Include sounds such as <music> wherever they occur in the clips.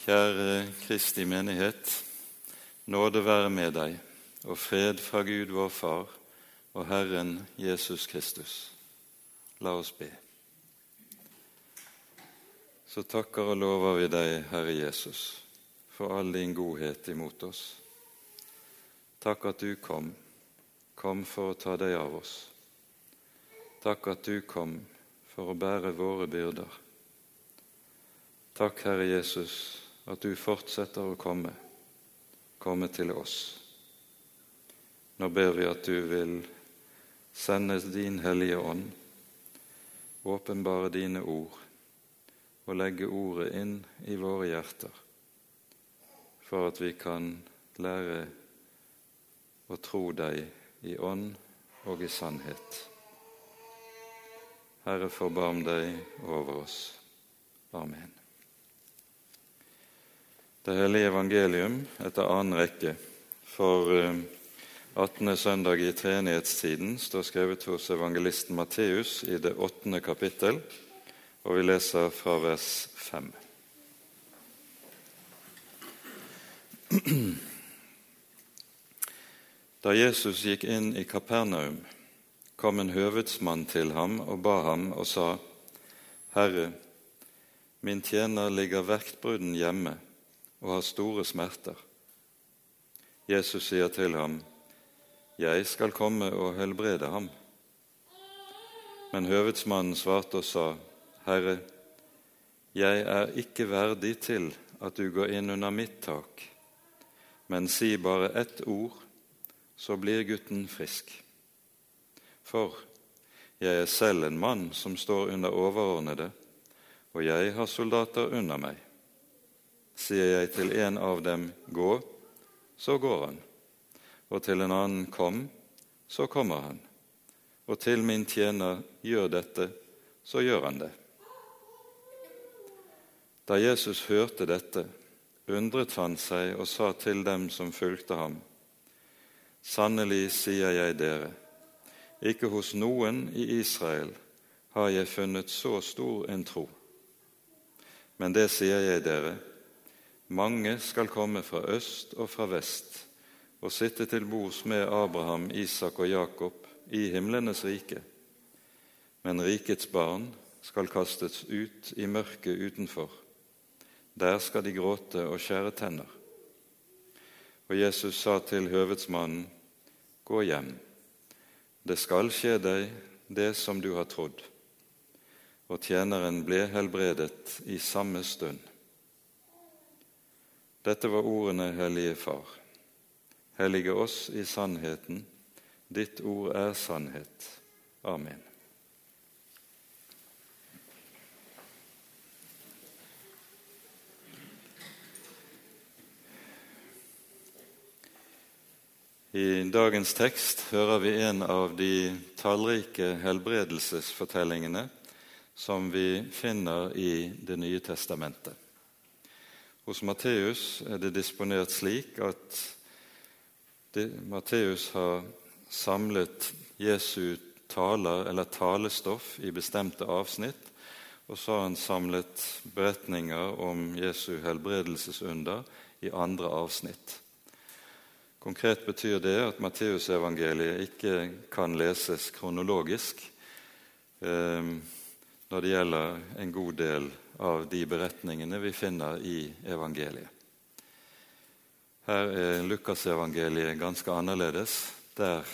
Kjære Kristi menighet. Nåde være med deg og fred fra Gud vår Far og Herren Jesus Kristus. La oss be. Så takker og lover vi deg, Herre Jesus, for all din godhet imot oss. Takk at du kom, kom for å ta deg av oss. Takk at du kom for å bære våre byrder. Takk, Herre Jesus, at du fortsetter å komme, komme til oss. Nå ber vi at du vil sende din Hellige Ånd, åpenbare dine ord og legge ordet inn i våre hjerter, for at vi kan lære å tro deg i ånd og i sannhet. Herre, forbarm deg over oss. Amen. Det hellige evangelium etter annen rekke for 18. Eh, søndag i treenighetstiden står skrevet hos evangelisten Matteus i det åttende kapittel, og vi leser fra vers 5. <clears throat> Da Jesus gikk inn i Kapernaum, kom en høvedsmann til ham og ba ham og sa:" Herre, min tjener ligger verktbrudden hjemme og har store smerter. Jesus sier til ham, 'Jeg skal komme og helbrede ham.' Men høvedsmannen svarte og sa, 'Herre, jeg er ikke verdig til at du går inn under mitt tak.' Men si bare ett ord, så blir gutten frisk. For jeg er selv en mann som står under overordnede, og jeg har soldater under meg. Sier jeg til en av dem 'gå', så går han. Og til en annen 'kom', så kommer han. Og til min tjener 'gjør dette', så gjør han det. Da Jesus hørte dette, undret han seg og sa til dem som fulgte ham:" Sannelig sier jeg dere, ikke hos noen i Israel har jeg funnet så stor en tro. Men det sier jeg dere, mange skal komme fra øst og fra vest og sitte til bords med Abraham, Isak og Jakob i himlenes rike. Men rikets barn skal kastes ut i mørket utenfor. Der skal de gråte og skjære tenner. Og Jesus sa til høvedsmannen, Gå hjem. Det skal skje deg det som du har trodd. Og tjeneren ble helbredet i samme stund. Dette var ordene, Hellige Far. Hellige oss i sannheten. Ditt ord er sannhet. Amen. I dagens tekst hører vi en av de tallrike helbredelsesfortellingene som vi finner i Det nye testamentet. Hos Matteus er det disponert slik at Matteus har samlet Jesu taler eller talestoff i bestemte avsnitt, og så har han samlet beretninger om Jesu helbredelsesunder i andre avsnitt. Konkret betyr det at Matteusevangeliet ikke kan leses kronologisk eh, når det gjelder en god del av de beretningene vi finner i evangeliet. Her er Lukasevangeliet ganske annerledes. Der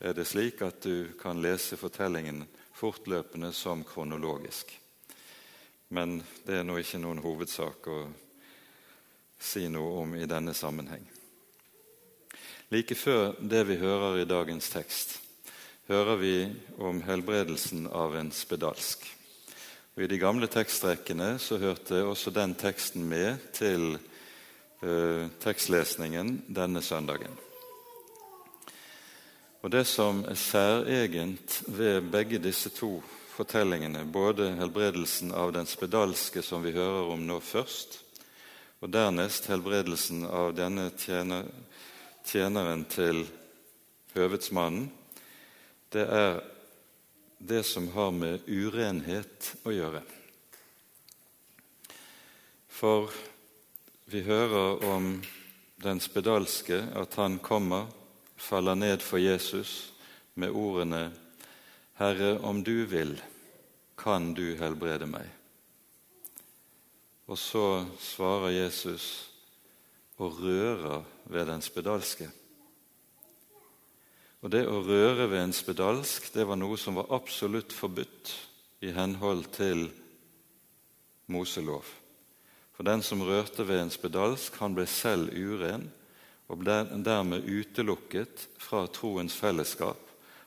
er det slik at du kan lese fortellingen fortløpende som kronologisk. Men det er nå ikke noen hovedsak å si noe om i denne sammenheng. Like før det vi hører i dagens tekst, hører vi om helbredelsen av en spedalsk. Og I de gamle tekstrekkene så hørte også den teksten med til eh, tekstlesningen denne søndagen. Og Det som er særegent ved begge disse to fortellingene, både helbredelsen av den spedalske som vi hører om nå først, og dernest helbredelsen av denne tjener, tjeneren til høvedsmannen, det er det som har med urenhet å gjøre. For vi hører om den spedalske, at han kommer, faller ned for Jesus med ordene 'Herre, om du vil, kan du helbrede meg.' Og så svarer Jesus og rører ved den spedalske. Og Det å røre ved en spedalsk det var noe som var absolutt forbudt i henhold til Moselov. For den som rørte ved en spedalsk, han ble selv uren og ble dermed utelukket fra troens fellesskap.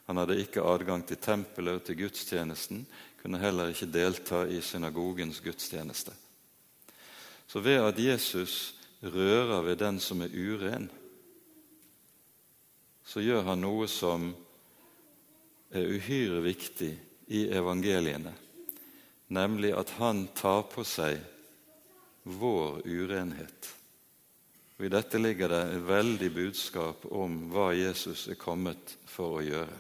Han hadde ikke adgang til tempelet og til gudstjenesten, kunne heller ikke delta i synagogens gudstjeneste. Så ved at Jesus rører ved den som er uren, så gjør han noe som er uhyre viktig i evangeliene, nemlig at han tar på seg vår urenhet. Og I dette ligger det et veldig budskap om hva Jesus er kommet for å gjøre.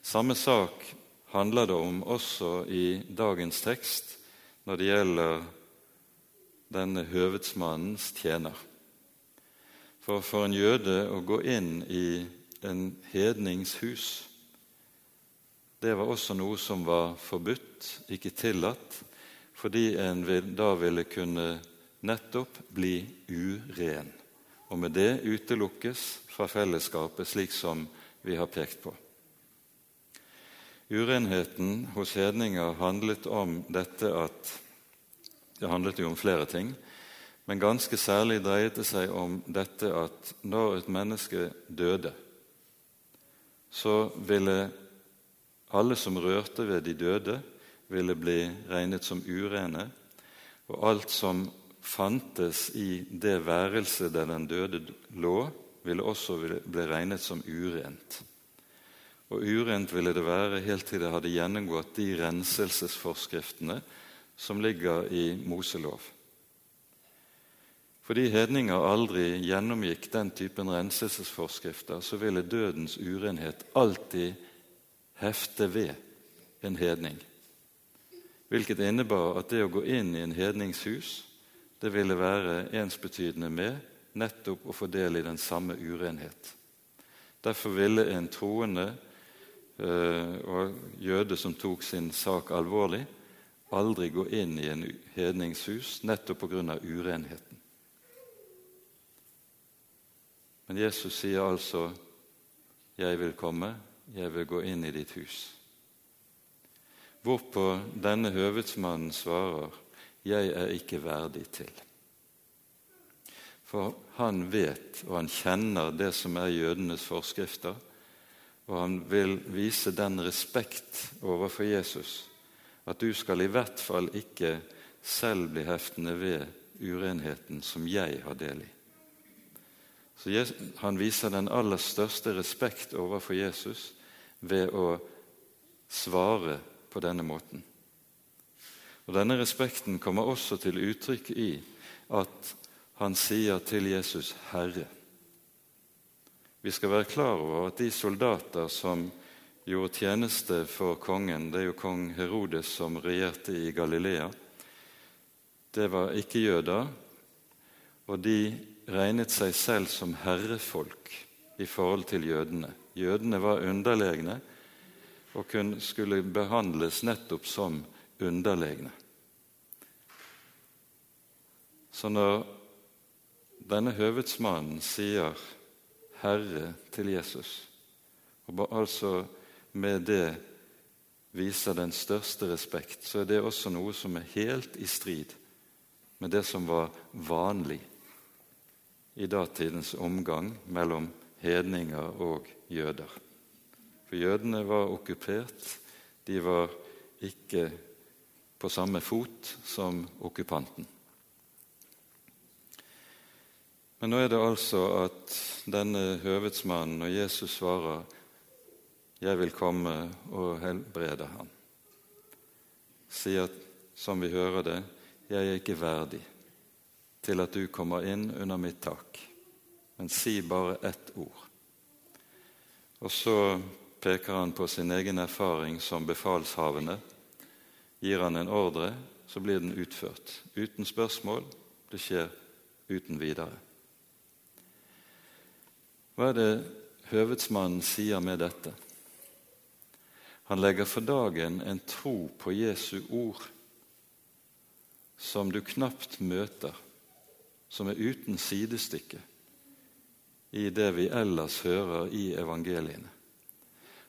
Samme sak handler det om også i dagens tekst når det gjelder denne høvedsmannens tjener. For for en jøde å gå inn i en hedningshus, det var også noe som var forbudt, ikke tillatt, fordi en da ville kunne nettopp bli uren, og med det utelukkes fra fellesskapet, slik som vi har pekt på. Urenheten hos hedninger handlet om dette at Det handlet jo om flere ting, men ganske særlig dreiet det seg om dette at når et menneske døde, så ville alle som rørte ved de døde, ville bli regnet som urene, og alt som fantes i det værelset der den døde lå, ville også bli regnet som urent. Og urent ville det være helt til det hadde gjennomgått de renselsesforskriftene som ligger i Moselov. Fordi hedninger aldri gjennomgikk den typen renselsesforskrifter, så ville dødens urenhet alltid hefte ved en hedning. Hvilket innebar at det å gå inn i en hedningshus det ville være ensbetydende med nettopp å få del i den samme urenhet. Derfor ville en troende øh, og jøde som tok sin sak alvorlig, aldri gå inn i en hedningshus nettopp pga. urenheten. Men Jesus sier altså 'Jeg vil komme, jeg vil gå inn i ditt hus'. Hvorpå denne høvedsmannen svarer, 'Jeg er ikke verdig til'. For han vet og han kjenner det som er jødenes forskrifter, og han vil vise den respekt overfor Jesus at du skal i hvert fall ikke selv bli heftende ved urenheten som jeg har del i. Så Han viser den aller største respekt overfor Jesus ved å svare på denne måten. Og Denne respekten kommer også til uttrykk i at han sier til Jesus 'Herre'. Vi skal være klar over at de soldater som gjorde tjeneste for kongen Det er jo kong Herodes som regjerte i Galilea. Det var ikke jøder, og de regnet seg selv som herrefolk i forhold til jødene. Jødene var underlegne og skulle behandles nettopp som underlegne. Så når denne høvedsmannen sier 'Herre' til Jesus, og altså med det viser den største respekt, så er det også noe som er helt i strid med det som var vanlig i datidens omgang mellom hedninger og jøder. For jødene var okkupert. De var ikke på samme fot som okkupanten. Men nå er det altså at denne høvedsmannen, og Jesus svarer, 'Jeg vil komme og helbrede ham', sier, som vi hører det, 'Jeg er ikke verdig til at du kommer inn under mitt tak', men si bare ett ord. Og så peker han på sin egen erfaring som befalshavende, gir han en ordre så blir den utført. Uten spørsmål. Det skjer uten videre. Hva er det høvedsmannen sier med dette? Han legger for dagen en tro på Jesu ord som du knapt møter, som er uten sidestykke i det vi ellers hører i evangeliene.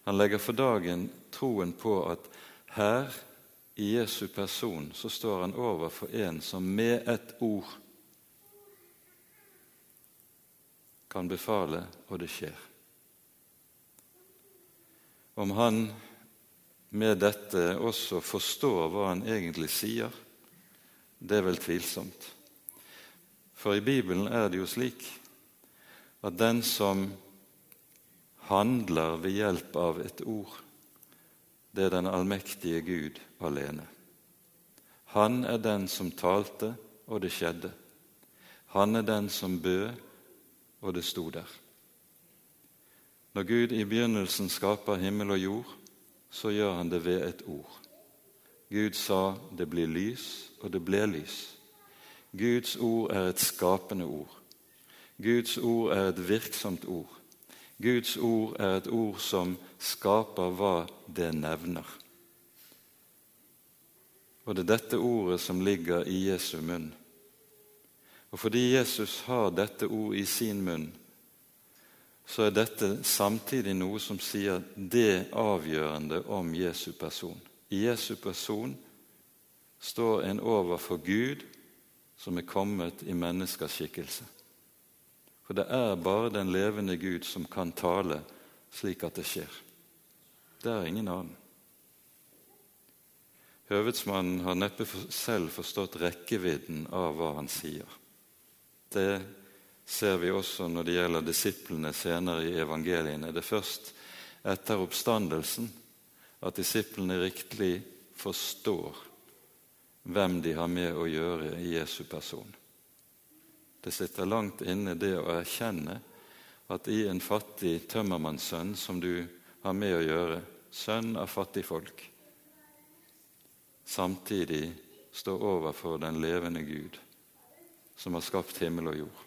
Han legger for dagen troen på at her i Jesu person så står han overfor en som med et ord kan befale, og det skjer. Om han med dette også forstår hva han egentlig sier, det er vel tvilsomt. For i Bibelen er det jo slik at den som handler ved hjelp av et ord, det er den allmektige Gud alene. Han er den som talte, og det skjedde. Han er den som bød, og det sto der. Når Gud i begynnelsen skaper himmel og jord, så gjør han det ved et ord. Gud sa 'det blir lys', og det ble lys. Guds ord er et skapende ord. Guds ord er et virksomt ord. Guds ord er et ord som skaper hva det nevner. Og det er dette ordet som ligger i Jesu munn. Og fordi Jesus har dette ord i sin munn, så er dette samtidig noe som sier det avgjørende om Jesu person. I Jesu person står en overfor Gud som er kommet i menneskers skikkelse. For det er bare den levende Gud som kan tale slik at det skjer. Det er ingen annen. Høvedsmannen har neppe selv forstått rekkevidden av hva han sier. Det ser vi også når det gjelder disiplene senere i evangeliene. Det er først etter oppstandelsen at disiplene riktig forstår hvem de har med å gjøre i Jesu person. Det sitter langt inne det å erkjenne at i en fattig tømmermannssønn som du har med å gjøre, sønn av fattigfolk, samtidig står overfor den levende Gud som har skapt himmel og jord.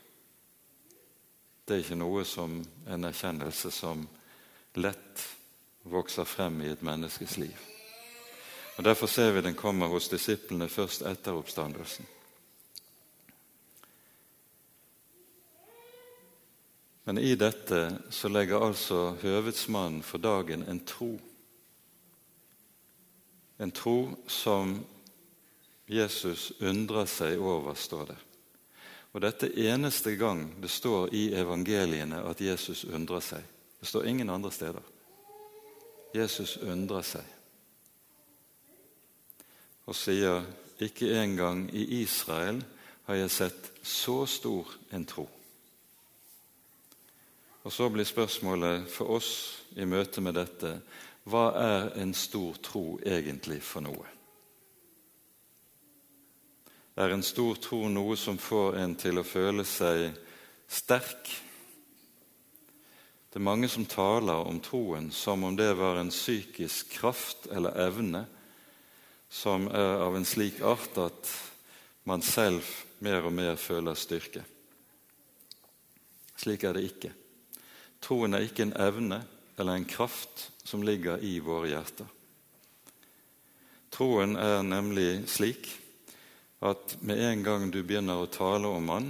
Det er ikke noe som en erkjennelse som lett vokser frem i et menneskes liv. Og Derfor ser vi den kommer hos disiplene først etter oppstandelsen. Men i dette så legger altså høvedsmannen for dagen en tro. En tro som Jesus undrer seg over, står det. Og dette eneste gang det står i evangeliene at Jesus undrer seg. Det står ingen andre steder. Jesus undrer seg og sier ikke engang i Israel har jeg sett så stor en tro. Og Så blir spørsmålet for oss i møte med dette hva er en stor tro egentlig for noe? Er en stor tro noe som får en til å føle seg sterk? Det er mange som taler om troen som om det var en psykisk kraft eller evne som er av en slik art at man selv mer og mer føler styrke. Slik er det ikke. Troen er ikke en evne eller en kraft som ligger i våre hjerter. Troen er nemlig slik at med en gang du begynner å tale om den,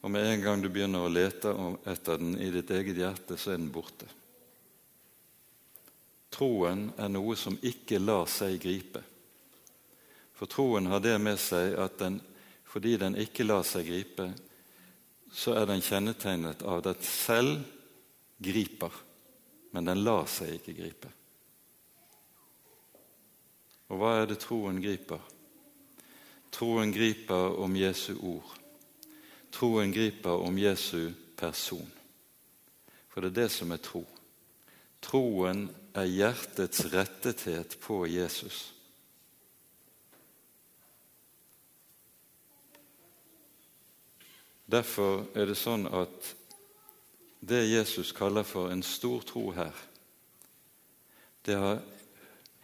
og med en gang du begynner å lete etter den i ditt eget hjerte, så er den borte. Troen er noe som ikke lar seg gripe. For troen har det med seg at den, fordi den ikke lar seg gripe, så er den kjennetegnet av at selv griper, men den lar seg ikke gripe. Og hva er det troen griper? Troen griper om Jesu ord. Troen griper om Jesu person. For det er det som er tro. Troen er hjertets rettethet på Jesus. Derfor er det sånn at det Jesus kaller for en stor tro her, det har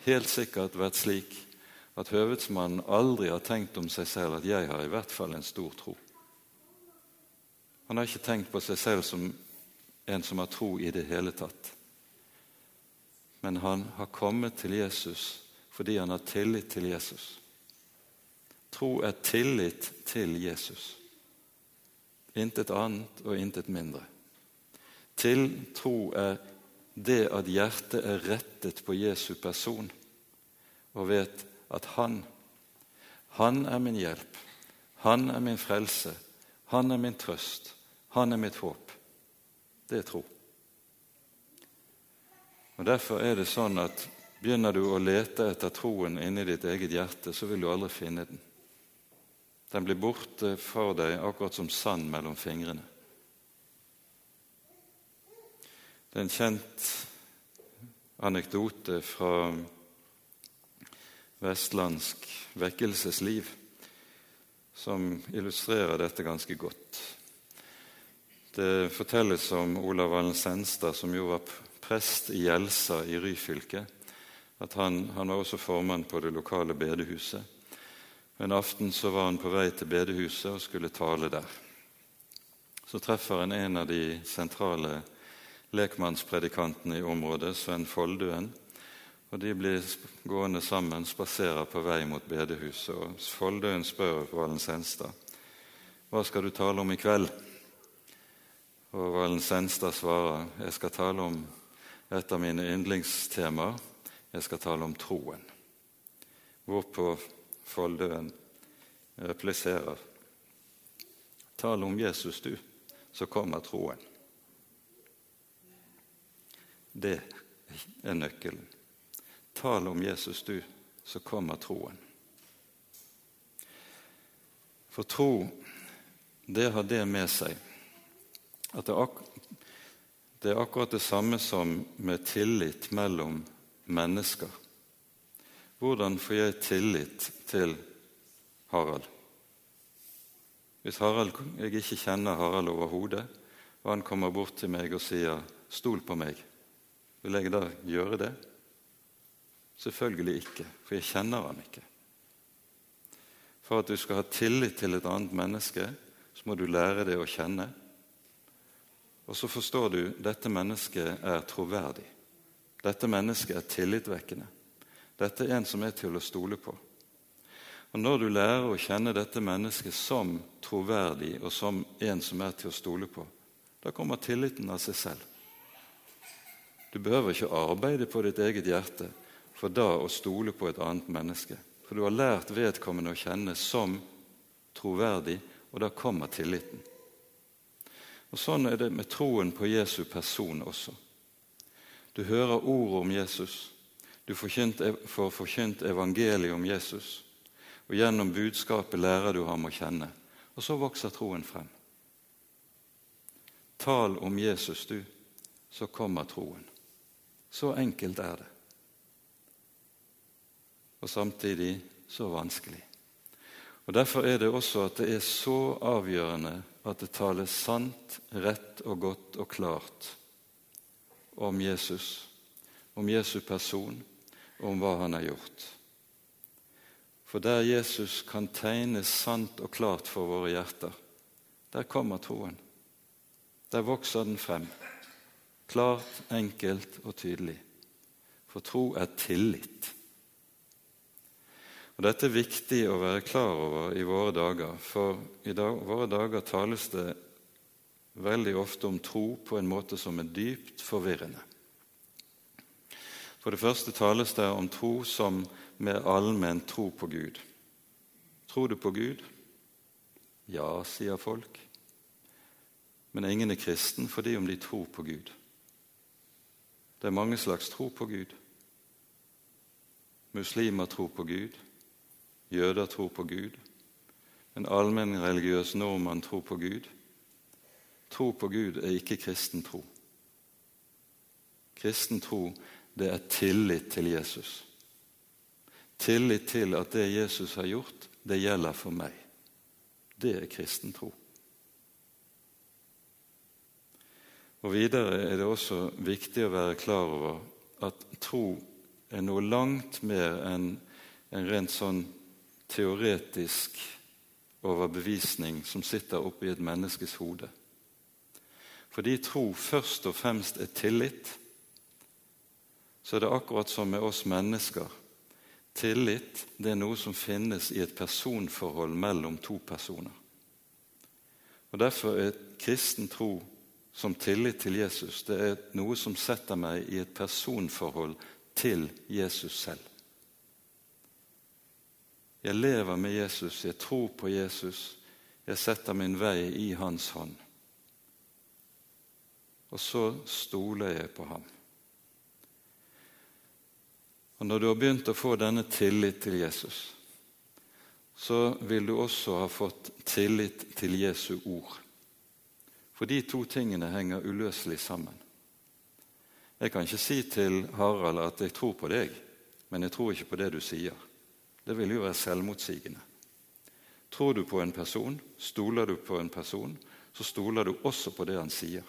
helt sikkert vært slik at høvedsmannen aldri har tenkt om seg selv at 'jeg har i hvert fall en stor tro'. Han har ikke tenkt på seg selv som en som har tro i det hele tatt. Men han har kommet til Jesus fordi han har tillit til Jesus. Tro er tillit til Jesus. Intet annet og intet mindre. Til tro er det at hjertet er rettet på Jesu person og vet at han, han er min hjelp, han er min frelse, han er min trøst, han er mitt håp. Det er tro. Og Derfor er det sånn at begynner du å lete etter troen inni ditt eget hjerte, så vil du aldri finne den. Den blir borte for deg akkurat som sand mellom fingrene. Det er en kjent anekdote fra vestlandsk vekkelsesliv som illustrerer dette ganske godt. Det fortelles om Olav Allen Senstad, som jo var prest i Gjelsa i Ryfylke. At han, han, var også formann på det lokale bedehuset. En aften så var han på vei til bedehuset og skulle tale der. Så treffer han en av de sentrale lekmannspredikantene i området, Sven Folduen. Og De blir gående sammen, spaserer på vei mot bedehuset. og Folduen spør Valen Senstad hva skal du tale om i kveld. Og Valen Senstad svarer jeg skal tale om et av mine yndlingstemaer. Jeg skal tale om troen. Hvorpå Foldøen repliserer Tal om Jesus, du, så kommer troen. Det er nøkkelen. Tal om Jesus, du, så kommer troen. For tro, det har det med seg at det, er, det er akkurat det samme som med tillit mellom mennesker. Hvordan får jeg tillit til Harald? Hvis Harald, jeg ikke kjenner Harald overhodet, og han kommer bort til meg og sier 'stol på meg', vil jeg da gjøre det? Selvfølgelig ikke, for jeg kjenner han ikke. For at du skal ha tillit til et annet menneske, så må du lære det å kjenne. Og så forstår du dette mennesket er troverdig. Dette mennesket er tillitvekkende. Dette er en som er til å stole på. Og Når du lærer å kjenne dette mennesket som troverdig og som en som er til å stole på, da kommer tilliten av seg selv. Du behøver ikke arbeide på ditt eget hjerte for da å stole på et annet menneske. For du har lært vedkommende å kjenne som troverdig, og da kommer tilliten. Og Sånn er det med troen på Jesu person også. Du hører ordet om Jesus, du får forkynt evangeliet om Jesus, og gjennom budskapet lærer du ham å kjenne. Og så vokser troen frem. Tal om Jesus, du, så kommer troen. Så enkelt er det og samtidig så vanskelig. Og Derfor er det også at det er så avgjørende at det tales sant, rett og godt og klart om Jesus, om Jesu person om hva han har gjort. For der Jesus kan tegnes sant og klart for våre hjerter, der kommer troen. Der vokser den frem. Klart, enkelt og tydelig. For tro er tillit. Og Dette er viktig å være klar over i våre dager, for i dag, våre dager tales det veldig ofte om tro på en måte som er dypt forvirrende. For det første tales det om tro som mer allmenn tro på Gud. Tror du på Gud? Ja, sier folk. Men ingen er kristen fordi om de tror på Gud. Det er mange slags tro på Gud. Muslimer tror på Gud. Jøder tror på Gud. En allmennreligiøs nordmann tror på Gud. Tro på Gud er ikke kristen tro. Kristen tro det er tillit til Jesus. Tillit til at det Jesus har gjort, det gjelder for meg. Det er kristen tro. Og Videre er det også viktig å være klar over at tro er noe langt mer enn en rent sånn teoretisk overbevisning som sitter oppi et menneskes hode. Fordi tro først og fremst er tillit, så er det akkurat som med oss mennesker. Tillit det er noe som finnes i et personforhold mellom to personer. Og Derfor er kristen tro som tillit til Jesus det er noe som setter meg i et personforhold til Jesus selv. Jeg lever med Jesus, jeg tror på Jesus, jeg setter min vei i hans hånd. Og så stoler jeg på ham. Og Når du har begynt å få denne tillit til Jesus, så vil du også ha fått tillit til Jesu ord. For de to tingene henger uløselig sammen. Jeg kan ikke si til Harald at jeg tror på deg, men jeg tror ikke på det du sier. Det vil jo være selvmotsigende. Tror du på en person, stoler du på en person, så stoler du også på det han sier.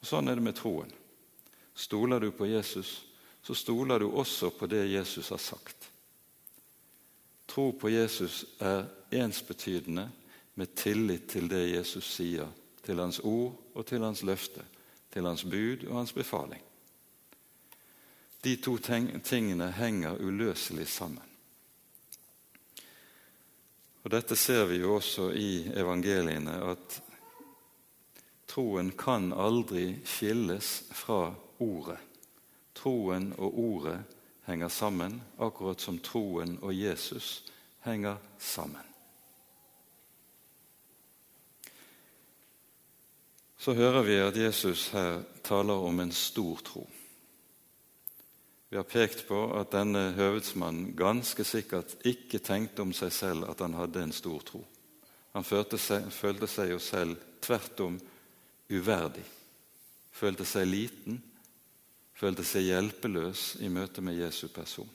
Og Sånn er det med troen. Stoler du på Jesus, så stoler du også på det Jesus har sagt. Tro på Jesus er ensbetydende med tillit til det Jesus sier, til hans ord og til hans løfte, til hans bud og hans befaling. De to tingene henger uløselig sammen. Og Dette ser vi jo også i evangeliene, at troen kan aldri skilles fra ordet. Troen og ordet henger sammen, akkurat som troen og Jesus henger sammen. Så hører vi at Jesus her taler om en stor tro. Vi har pekt på at denne høvedsmannen ganske sikkert ikke tenkte om seg selv at han hadde en stor tro. Han seg, følte seg jo selv tvert om uverdig. Følte seg liten, følte seg hjelpeløs i møte med Jesu person.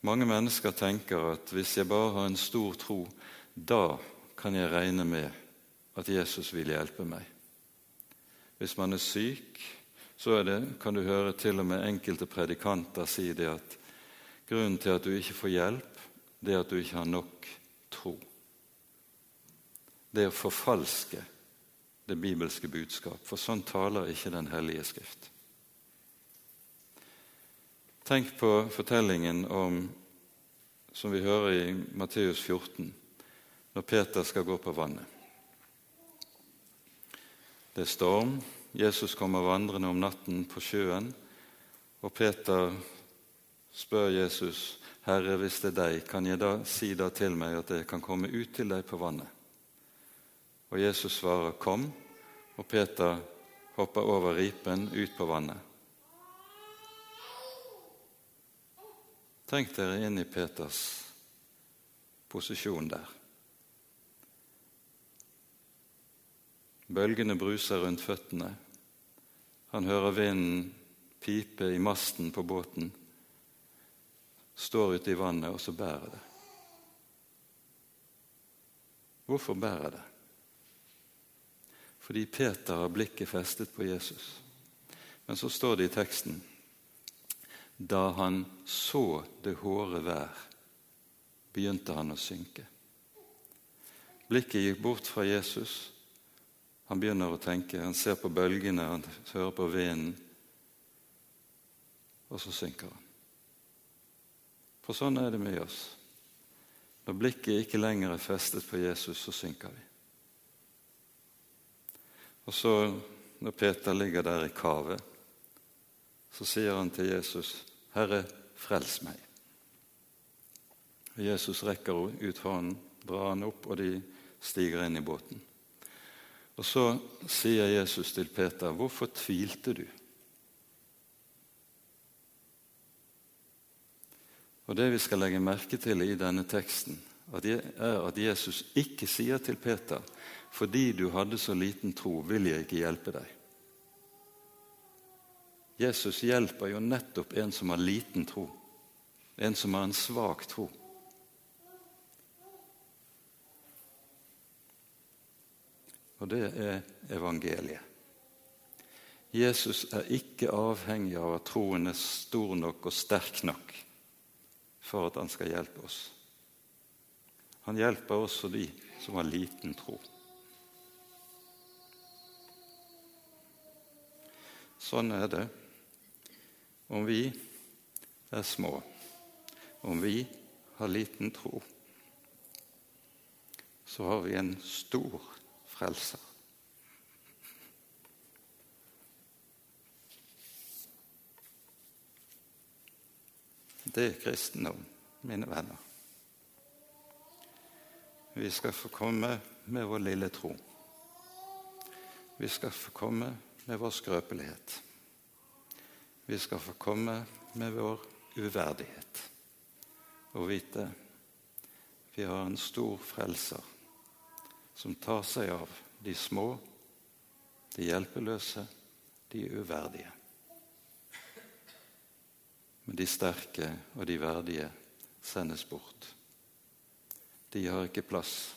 Mange mennesker tenker at hvis jeg bare har en stor tro, da kan jeg regne med at Jesus vil hjelpe meg. Hvis man er syk, så det, kan du høre til og med enkelte predikanter si det at grunnen til at du ikke får hjelp, det er at du ikke har nok tro. Det er å forfalske det bibelske budskap, for sånn taler ikke Den hellige skrift. Tenk på fortellingen om, som vi hører i Matteus 14, når Peter skal gå på vannet. Det er storm, Jesus kommer vandrende om natten på sjøen, og Peter spør Jesus, 'Herre, hvis det er deg, kan jeg da si da til meg at jeg kan komme ut til deg på vannet?' Og Jesus svarer, 'Kom', og Peter hopper over ripen ut på vannet. Tenk dere inn i Peters posisjon der. Bølgene bruser rundt føttene. Han hører vinden pipe i masten på båten. Står ute i vannet, og så bærer det. Hvorfor bærer det? Fordi Peter har blikket festet på Jesus. Men så står det i teksten da han så det hårde vær, begynte han å synke. Blikket gikk bort fra Jesus han begynner å tenke, han ser på bølgene, han hører på vinden, og så synker han. For sånn er det med oss. Når blikket ikke lenger er festet på Jesus, så synker vi. Og så, når Peter ligger der i kavet, så sier han til Jesus, 'Herre, frels meg'. Og Jesus rekker ut hånden, drar han opp, og de stiger inn i båten. Og så sier Jesus til Peter, 'Hvorfor tvilte du?' Og Det vi skal legge merke til i denne teksten, at Jesus ikke sier til Peter, 'Fordi du hadde så liten tro, vil jeg ikke hjelpe deg'. Jesus hjelper jo nettopp en som har liten tro, en som har en svak tro. og det er evangeliet. Jesus er ikke avhengig av at troen er stor nok og sterk nok for at han skal hjelpe oss. Han hjelper også de som har liten tro. Sånn er det om vi er små, om vi har liten tro. Så har vi en stor frelser. Det er kristendom, mine venner. Vi skal få komme med vår lille tro. Vi skal få komme med vår skrøpelighet. Vi skal få komme med vår uverdighet og vite vi har en stor frelser som tar seg av de små, de hjelpeløse, de uverdige. Men de sterke og de verdige sendes bort. De har ikke plass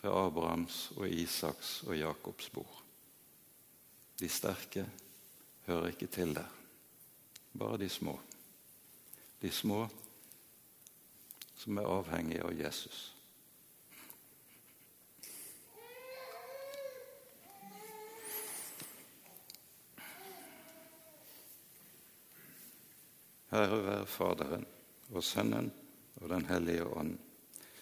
ved Abrahams og Isaks og Jakobs bord. De sterke hører ikke til der, bare de små. De små som er avhengige av Jesus. Herre være Faderen og Sønnen og Den hellige ånd,